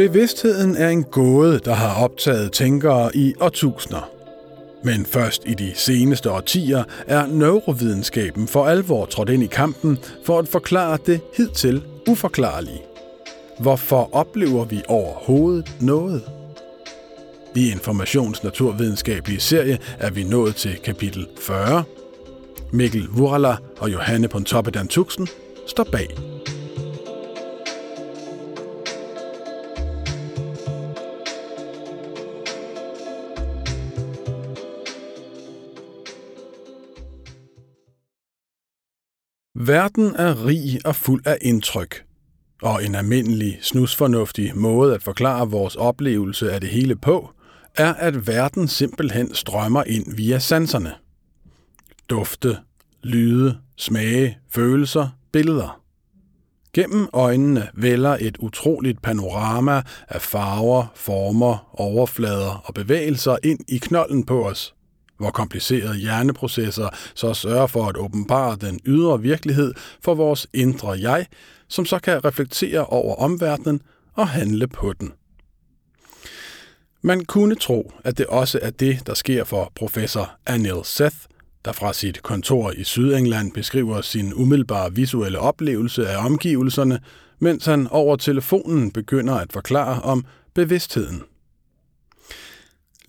Bevidstheden er en gåde, der har optaget tænkere i årtusinder. Men først i de seneste årtier er neurovidenskaben for alvor trådt ind i kampen for at forklare det hidtil uforklarlige. Hvorfor oplever vi overhovedet noget? I Informations naturvidenskabelige serie er vi nået til kapitel 40. Mikkel Vurala og Johanne Pontoppidan Tuxen står bag. Verden er rig og fuld af indtryk. Og en almindelig, snusfornuftig måde at forklare vores oplevelse af det hele på, er, at verden simpelthen strømmer ind via sanserne. Dufte, lyde, smage, følelser, billeder. Gennem øjnene vælger et utroligt panorama af farver, former, overflader og bevægelser ind i knolden på os – hvor komplicerede hjerneprocesser så sørger for at åbenbare den ydre virkelighed for vores indre jeg, som så kan reflektere over omverdenen og handle på den. Man kunne tro, at det også er det, der sker for professor Anil Seth, der fra sit kontor i Sydengland beskriver sin umiddelbare visuelle oplevelse af omgivelserne, mens han over telefonen begynder at forklare om bevidstheden.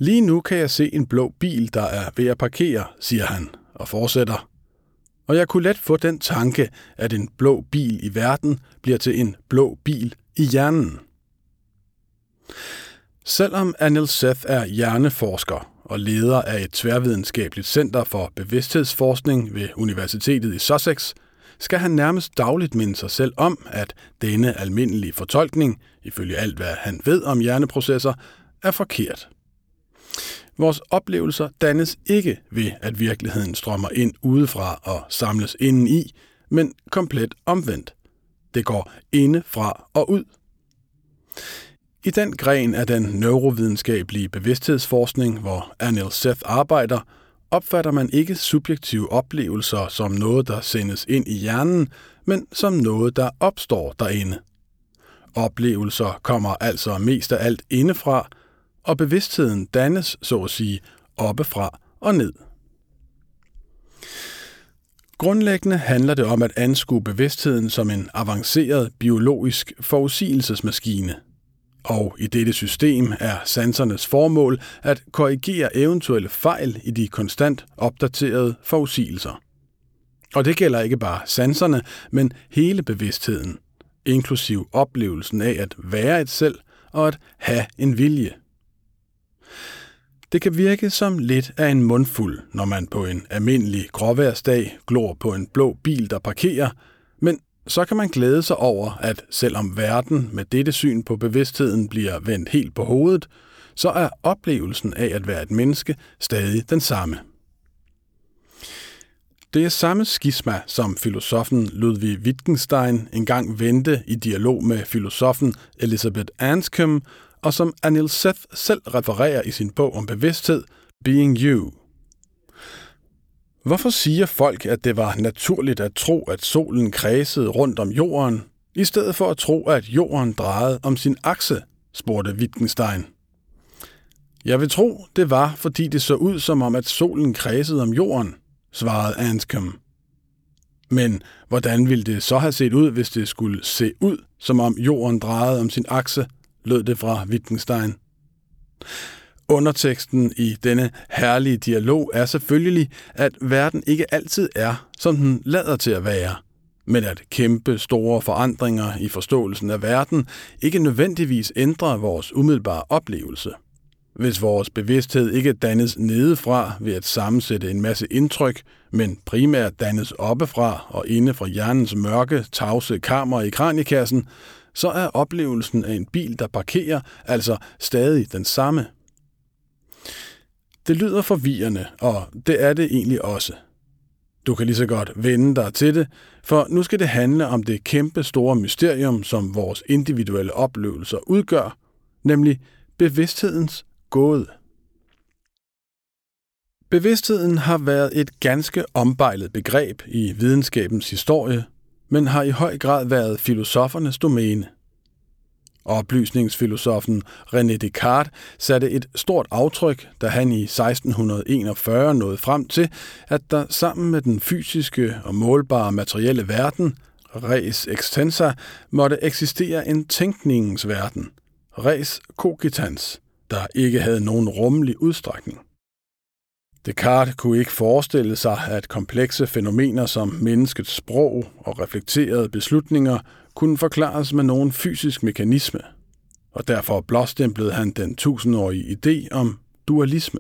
Lige nu kan jeg se en blå bil, der er ved at parkere, siger han, og fortsætter. Og jeg kunne let få den tanke, at en blå bil i verden bliver til en blå bil i hjernen. Selvom Anil Seth er hjerneforsker og leder af et tværvidenskabeligt center for bevidsthedsforskning ved Universitetet i Sussex, skal han nærmest dagligt minde sig selv om, at denne almindelige fortolkning, ifølge alt hvad han ved om hjerneprocesser, er forkert. Vores oplevelser dannes ikke ved, at virkeligheden strømmer ind udefra og samles inden i, men komplet omvendt. Det går indefra og ud. I den gren af den neurovidenskabelige bevidsthedsforskning, hvor Anil Seth arbejder, opfatter man ikke subjektive oplevelser som noget, der sendes ind i hjernen, men som noget, der opstår derinde. Oplevelser kommer altså mest af alt indefra – og bevidstheden dannes, så at sige, oppefra og ned. Grundlæggende handler det om at anskue bevidstheden som en avanceret biologisk forudsigelsesmaskine. Og i dette system er sansernes formål at korrigere eventuelle fejl i de konstant opdaterede forudsigelser. Og det gælder ikke bare sanserne, men hele bevidstheden, inklusiv oplevelsen af at være et selv og at have en vilje. Det kan virke som lidt af en mundfuld, når man på en almindelig gråværsdag glor på en blå bil, der parkerer, men så kan man glæde sig over, at selvom verden med dette syn på bevidstheden bliver vendt helt på hovedet, så er oplevelsen af at være et menneske stadig den samme. Det er samme skisma, som filosofen Ludwig Wittgenstein engang vendte i dialog med filosofen Elizabeth Anscombe og som Anil Seth selv refererer i sin bog om bevidsthed, Being You. Hvorfor siger folk, at det var naturligt at tro, at solen kredsede rundt om jorden, i stedet for at tro, at jorden drejede om sin akse, spurgte Wittgenstein. Jeg vil tro, det var, fordi det så ud som om, at solen kredsede om jorden, svarede Anscombe. Men hvordan ville det så have set ud, hvis det skulle se ud, som om jorden drejede om sin akse, lød det fra Wittgenstein. Underteksten i denne herlige dialog er selvfølgelig, at verden ikke altid er, som den lader til at være, men at kæmpe store forandringer i forståelsen af verden ikke nødvendigvis ændrer vores umiddelbare oplevelse. Hvis vores bevidsthed ikke dannes nedefra ved at sammensætte en masse indtryk, men primært dannes oppefra og inde fra hjernens mørke, tavse kammer i kraniekassen, så er oplevelsen af en bil, der parkerer, altså stadig den samme. Det lyder forvirrende, og det er det egentlig også. Du kan lige så godt vende dig til det, for nu skal det handle om det kæmpe store mysterium, som vores individuelle oplevelser udgør, nemlig bevidsthedens gåde. Bevidstheden har været et ganske ombejlet begreb i videnskabens historie, men har i høj grad været filosofernes domæne. Oplysningsfilosofen René Descartes satte et stort aftryk, da han i 1641 nåede frem til, at der sammen med den fysiske og målbare materielle verden, res extensa, måtte eksistere en tænkningens verden, res cogitans, der ikke havde nogen rummelig udstrækning. Descartes kunne ikke forestille sig, at komplekse fænomener som menneskets sprog og reflekterede beslutninger kunne forklares med nogen fysisk mekanisme, og derfor blåstemplede han den tusindårige idé om dualisme.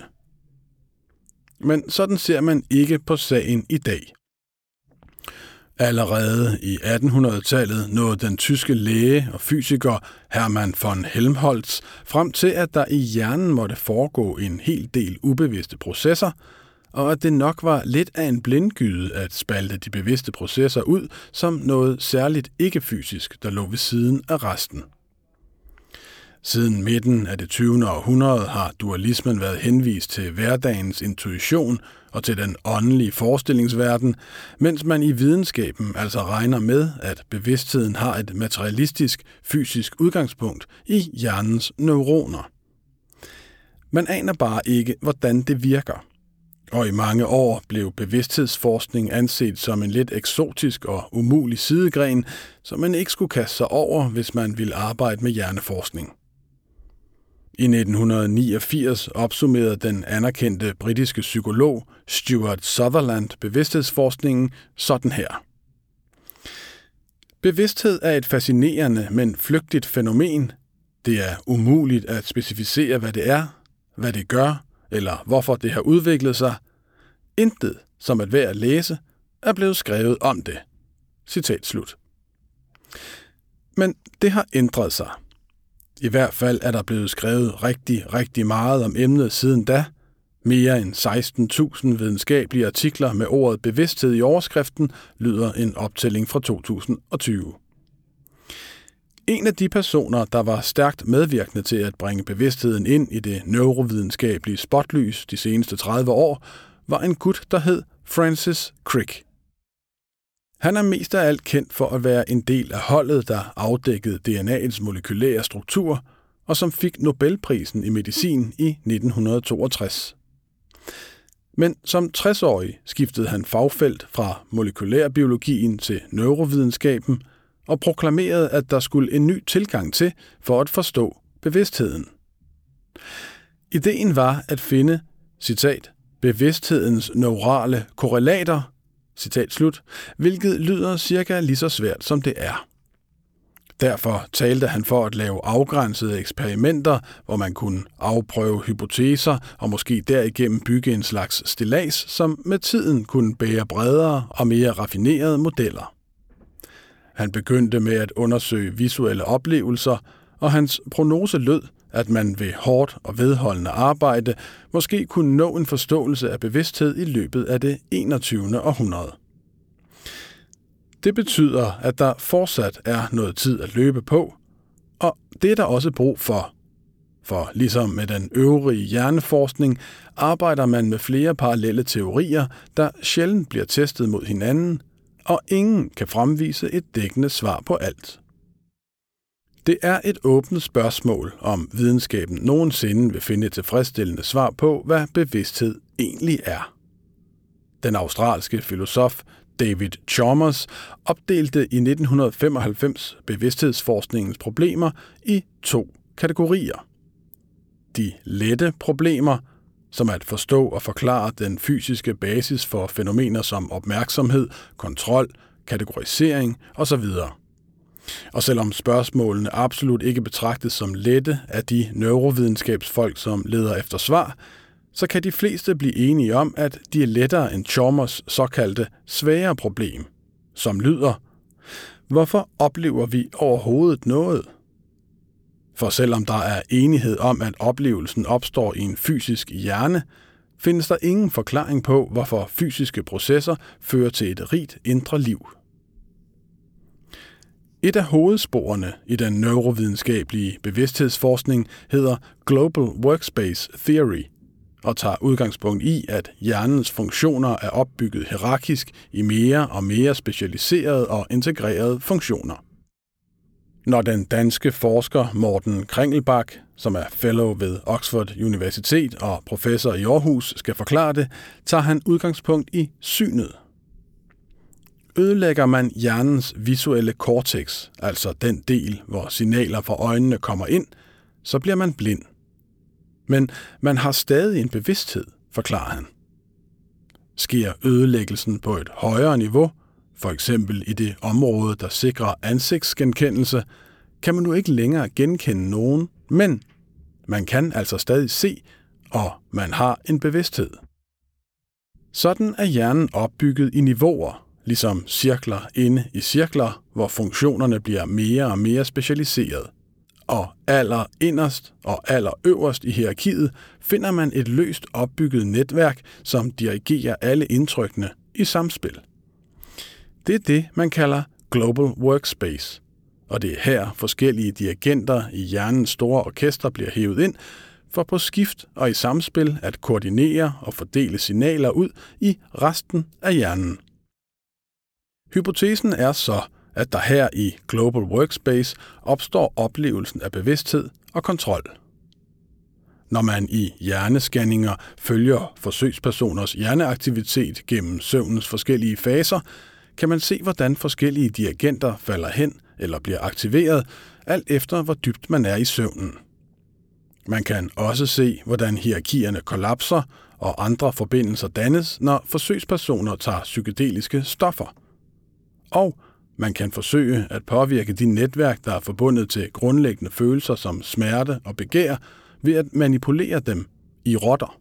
Men sådan ser man ikke på sagen i dag. Allerede i 1800-tallet nåede den tyske læge og fysiker Hermann von Helmholtz frem til, at der i hjernen måtte foregå en hel del ubevidste processer, og at det nok var lidt af en blindgyde at spalte de bevidste processer ud som noget særligt ikke-fysisk, der lå ved siden af resten. Siden midten af det 20. århundrede har dualismen været henvist til hverdagens intuition og til den åndelige forestillingsverden, mens man i videnskaben altså regner med, at bevidstheden har et materialistisk, fysisk udgangspunkt i hjernens neuroner. Man aner bare ikke, hvordan det virker. Og i mange år blev bevidsthedsforskning anset som en lidt eksotisk og umulig sidegren, som man ikke skulle kaste sig over, hvis man ville arbejde med hjerneforskning. I 1989 opsummerede den anerkendte britiske psykolog Stuart Sutherland bevidsthedsforskningen sådan her. Bevidsthed er et fascinerende, men flygtigt fænomen. Det er umuligt at specificere, hvad det er, hvad det gør, eller hvorfor det har udviklet sig. Intet, som at være at læse, er blevet skrevet om det. Citat slut. Men det har ændret sig. I hvert fald er der blevet skrevet rigtig, rigtig meget om emnet siden da. Mere end 16.000 videnskabelige artikler med ordet bevidsthed i overskriften lyder en optælling fra 2020. En af de personer, der var stærkt medvirkende til at bringe bevidstheden ind i det neurovidenskabelige spotlys de seneste 30 år, var en gut, der hed Francis Crick. Han er mest af alt kendt for at være en del af holdet, der afdækkede DNA's molekylære struktur, og som fik Nobelprisen i medicin i 1962. Men som 60-årig skiftede han fagfelt fra molekylærbiologien til neurovidenskaben og proklamerede, at der skulle en ny tilgang til for at forstå bevidstheden. Ideen var at finde, citat, bevidsthedens neurale korrelater citat slut, hvilket lyder cirka lige så svært som det er. Derfor talte han for at lave afgrænsede eksperimenter, hvor man kunne afprøve hypoteser og måske derigennem bygge en slags stillads, som med tiden kunne bære bredere og mere raffinerede modeller. Han begyndte med at undersøge visuelle oplevelser, og hans prognose lød, at man ved hårdt og vedholdende arbejde måske kunne nå en forståelse af bevidsthed i løbet af det 21. århundrede. Det betyder, at der fortsat er noget tid at løbe på, og det er der også brug for. For ligesom med den øvrige hjerneforskning, arbejder man med flere parallelle teorier, der sjældent bliver testet mod hinanden, og ingen kan fremvise et dækkende svar på alt. Det er et åbent spørgsmål, om videnskaben nogensinde vil finde et tilfredsstillende svar på, hvad bevidsthed egentlig er. Den australske filosof David Chalmers opdelte i 1995 bevidsthedsforskningens problemer i to kategorier. De lette problemer, som at forstå og forklare den fysiske basis for fænomener som opmærksomhed, kontrol, kategorisering osv. Og selvom spørgsmålene absolut ikke betragtes som lette af de neurovidenskabsfolk, som leder efter svar, så kan de fleste blive enige om, at de er lettere end Chalmers såkaldte svære problem, som lyder, hvorfor oplever vi overhovedet noget? For selvom der er enighed om, at oplevelsen opstår i en fysisk hjerne, findes der ingen forklaring på, hvorfor fysiske processer fører til et rigt indre liv. Et af hovedsporene i den neurovidenskabelige bevidsthedsforskning hedder Global Workspace Theory, og tager udgangspunkt i, at hjernens funktioner er opbygget hierarkisk i mere og mere specialiserede og integrerede funktioner. Når den danske forsker Morten Kringelbak, som er fellow ved Oxford Universitet og professor i Aarhus, skal forklare det, tager han udgangspunkt i synet. Ødelægger man hjernens visuelle cortex, altså den del, hvor signaler fra øjnene kommer ind, så bliver man blind. Men man har stadig en bevidsthed, forklarer han. Sker ødelæggelsen på et højere niveau, for eksempel i det område, der sikrer ansigtsgenkendelse, kan man nu ikke længere genkende nogen, men man kan altså stadig se, og man har en bevidsthed. Sådan er hjernen opbygget i niveauer, ligesom cirkler inde i cirkler, hvor funktionerne bliver mere og mere specialiseret. Og aller inderst og aller øverst i hierarkiet finder man et løst opbygget netværk, som dirigerer alle indtrykkene i samspil. Det er det, man kalder Global Workspace, og det er her forskellige dirigenter i hjernens store orkester bliver hævet ind, for på skift og i samspil at koordinere og fordele signaler ud i resten af hjernen. Hypotesen er så, at der her i Global Workspace opstår oplevelsen af bevidsthed og kontrol. Når man i hjernescanninger følger forsøgspersoners hjerneaktivitet gennem søvnens forskellige faser, kan man se, hvordan forskellige dirigenter falder hen eller bliver aktiveret, alt efter hvor dybt man er i søvnen. Man kan også se, hvordan hierarkierne kollapser og andre forbindelser dannes, når forsøgspersoner tager psykedeliske stoffer. Og man kan forsøge at påvirke de netværk, der er forbundet til grundlæggende følelser som smerte og begær, ved at manipulere dem i rotter.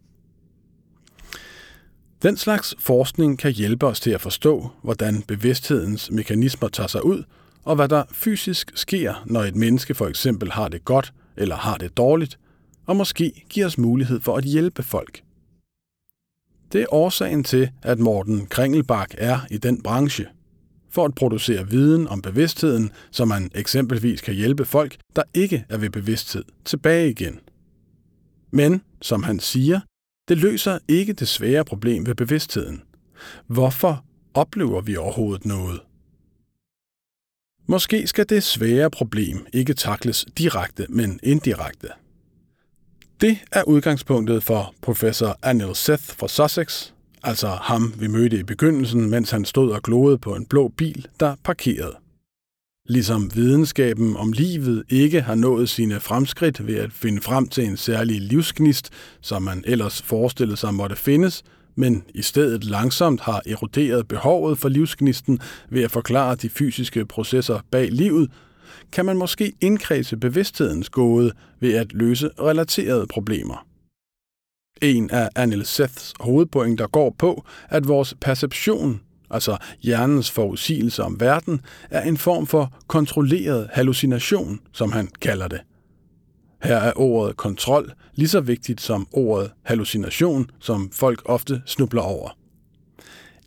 Den slags forskning kan hjælpe os til at forstå, hvordan bevidsthedens mekanismer tager sig ud, og hvad der fysisk sker, når et menneske for eksempel har det godt eller har det dårligt, og måske giver os mulighed for at hjælpe folk. Det er årsagen til, at Morten Kringelbak er i den branche. For at producere viden om bevidstheden, så man eksempelvis kan hjælpe folk, der ikke er ved bevidsthed, tilbage igen. Men, som han siger, det løser ikke det svære problem ved bevidstheden. Hvorfor oplever vi overhovedet noget? Måske skal det svære problem ikke takles direkte, men indirekte. Det er udgangspunktet for professor Anil Seth fra Sussex, altså ham vi mødte i begyndelsen, mens han stod og gloede på en blå bil, der parkerede. Ligesom videnskaben om livet ikke har nået sine fremskridt ved at finde frem til en særlig livsgnist, som man ellers forestillede sig måtte findes, men i stedet langsomt har eroderet behovet for livsgnisten ved at forklare de fysiske processer bag livet, kan man måske indkredse bevidsthedens gåde ved at løse relaterede problemer. En af Anil Seths hovedpointer går på, at vores perception altså hjernens forudsigelse om verden, er en form for kontrolleret hallucination, som han kalder det. Her er ordet kontrol lige så vigtigt som ordet hallucination, som folk ofte snubler over.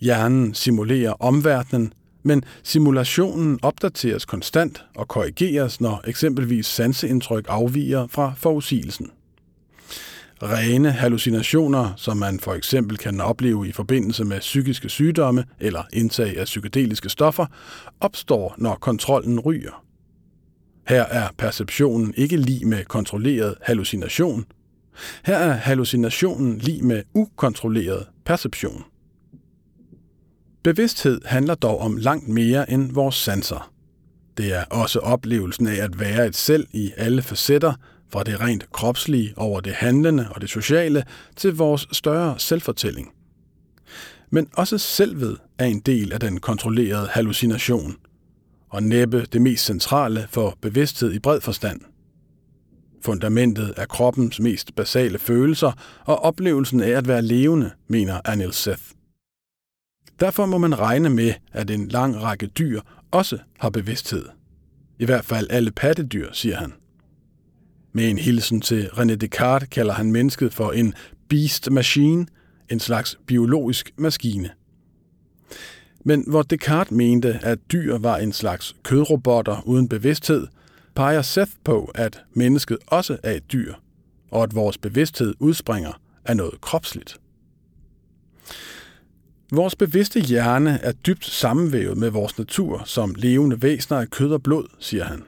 Hjernen simulerer omverdenen, men simulationen opdateres konstant og korrigeres, når eksempelvis sanseindtryk afviger fra forudsigelsen. Rene hallucinationer, som man for eksempel kan opleve i forbindelse med psykiske sygdomme eller indtag af psykedeliske stoffer, opstår, når kontrollen ryger. Her er perceptionen ikke lige med kontrolleret hallucination. Her er hallucinationen lige med ukontrolleret perception. Bevidsthed handler dog om langt mere end vores sanser. Det er også oplevelsen af at være et selv i alle facetter, fra det rent kropslige over det handlende og det sociale til vores større selvfortælling. Men også selvet er en del af den kontrollerede hallucination, og næppe det mest centrale for bevidsthed i bred forstand. Fundamentet er kroppens mest basale følelser og oplevelsen af at være levende, mener Anil Seth. Derfor må man regne med, at en lang række dyr også har bevidsthed. I hvert fald alle pattedyr, siger han. Med en hilsen til René Descartes kalder han mennesket for en beast machine, en slags biologisk maskine. Men hvor Descartes mente, at dyr var en slags kødrobotter uden bevidsthed, peger Seth på, at mennesket også er et dyr, og at vores bevidsthed udspringer af noget kropsligt. Vores bevidste hjerne er dybt sammenvævet med vores natur som levende væsener af kød og blod, siger han.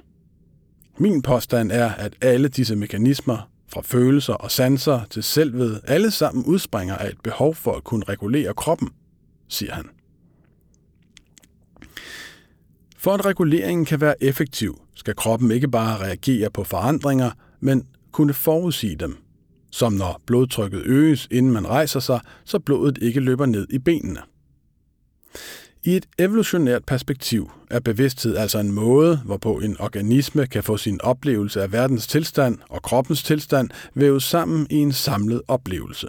Min påstand er, at alle disse mekanismer, fra følelser og sanser til selvved, alle sammen udspringer af et behov for at kunne regulere kroppen, siger han. For at reguleringen kan være effektiv, skal kroppen ikke bare reagere på forandringer, men kunne forudsige dem. Som når blodtrykket øges, inden man rejser sig, så blodet ikke løber ned i benene. I et evolutionært perspektiv er bevidsthed altså en måde, hvorpå en organisme kan få sin oplevelse af verdens tilstand og kroppens tilstand vævet sammen i en samlet oplevelse.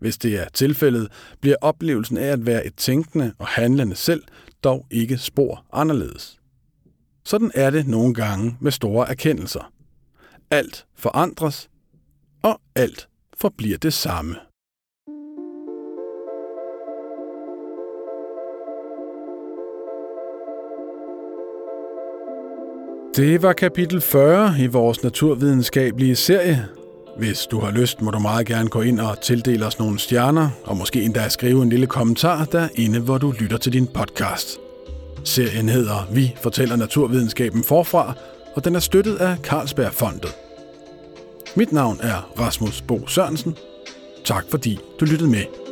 Hvis det er tilfældet, bliver oplevelsen af at være et tænkende og handlende selv dog ikke spor anderledes. Sådan er det nogle gange med store erkendelser. Alt forandres, og alt forbliver det samme. Det var kapitel 40 i vores naturvidenskabelige serie. Hvis du har lyst, må du meget gerne gå ind og tildele os nogle stjerner, og måske endda skrive en lille kommentar derinde, hvor du lytter til din podcast. Serien hedder Vi fortæller naturvidenskaben forfra, og den er støttet af Carlsbergfondet. Mit navn er Rasmus Bo Sørensen. Tak fordi du lyttede med.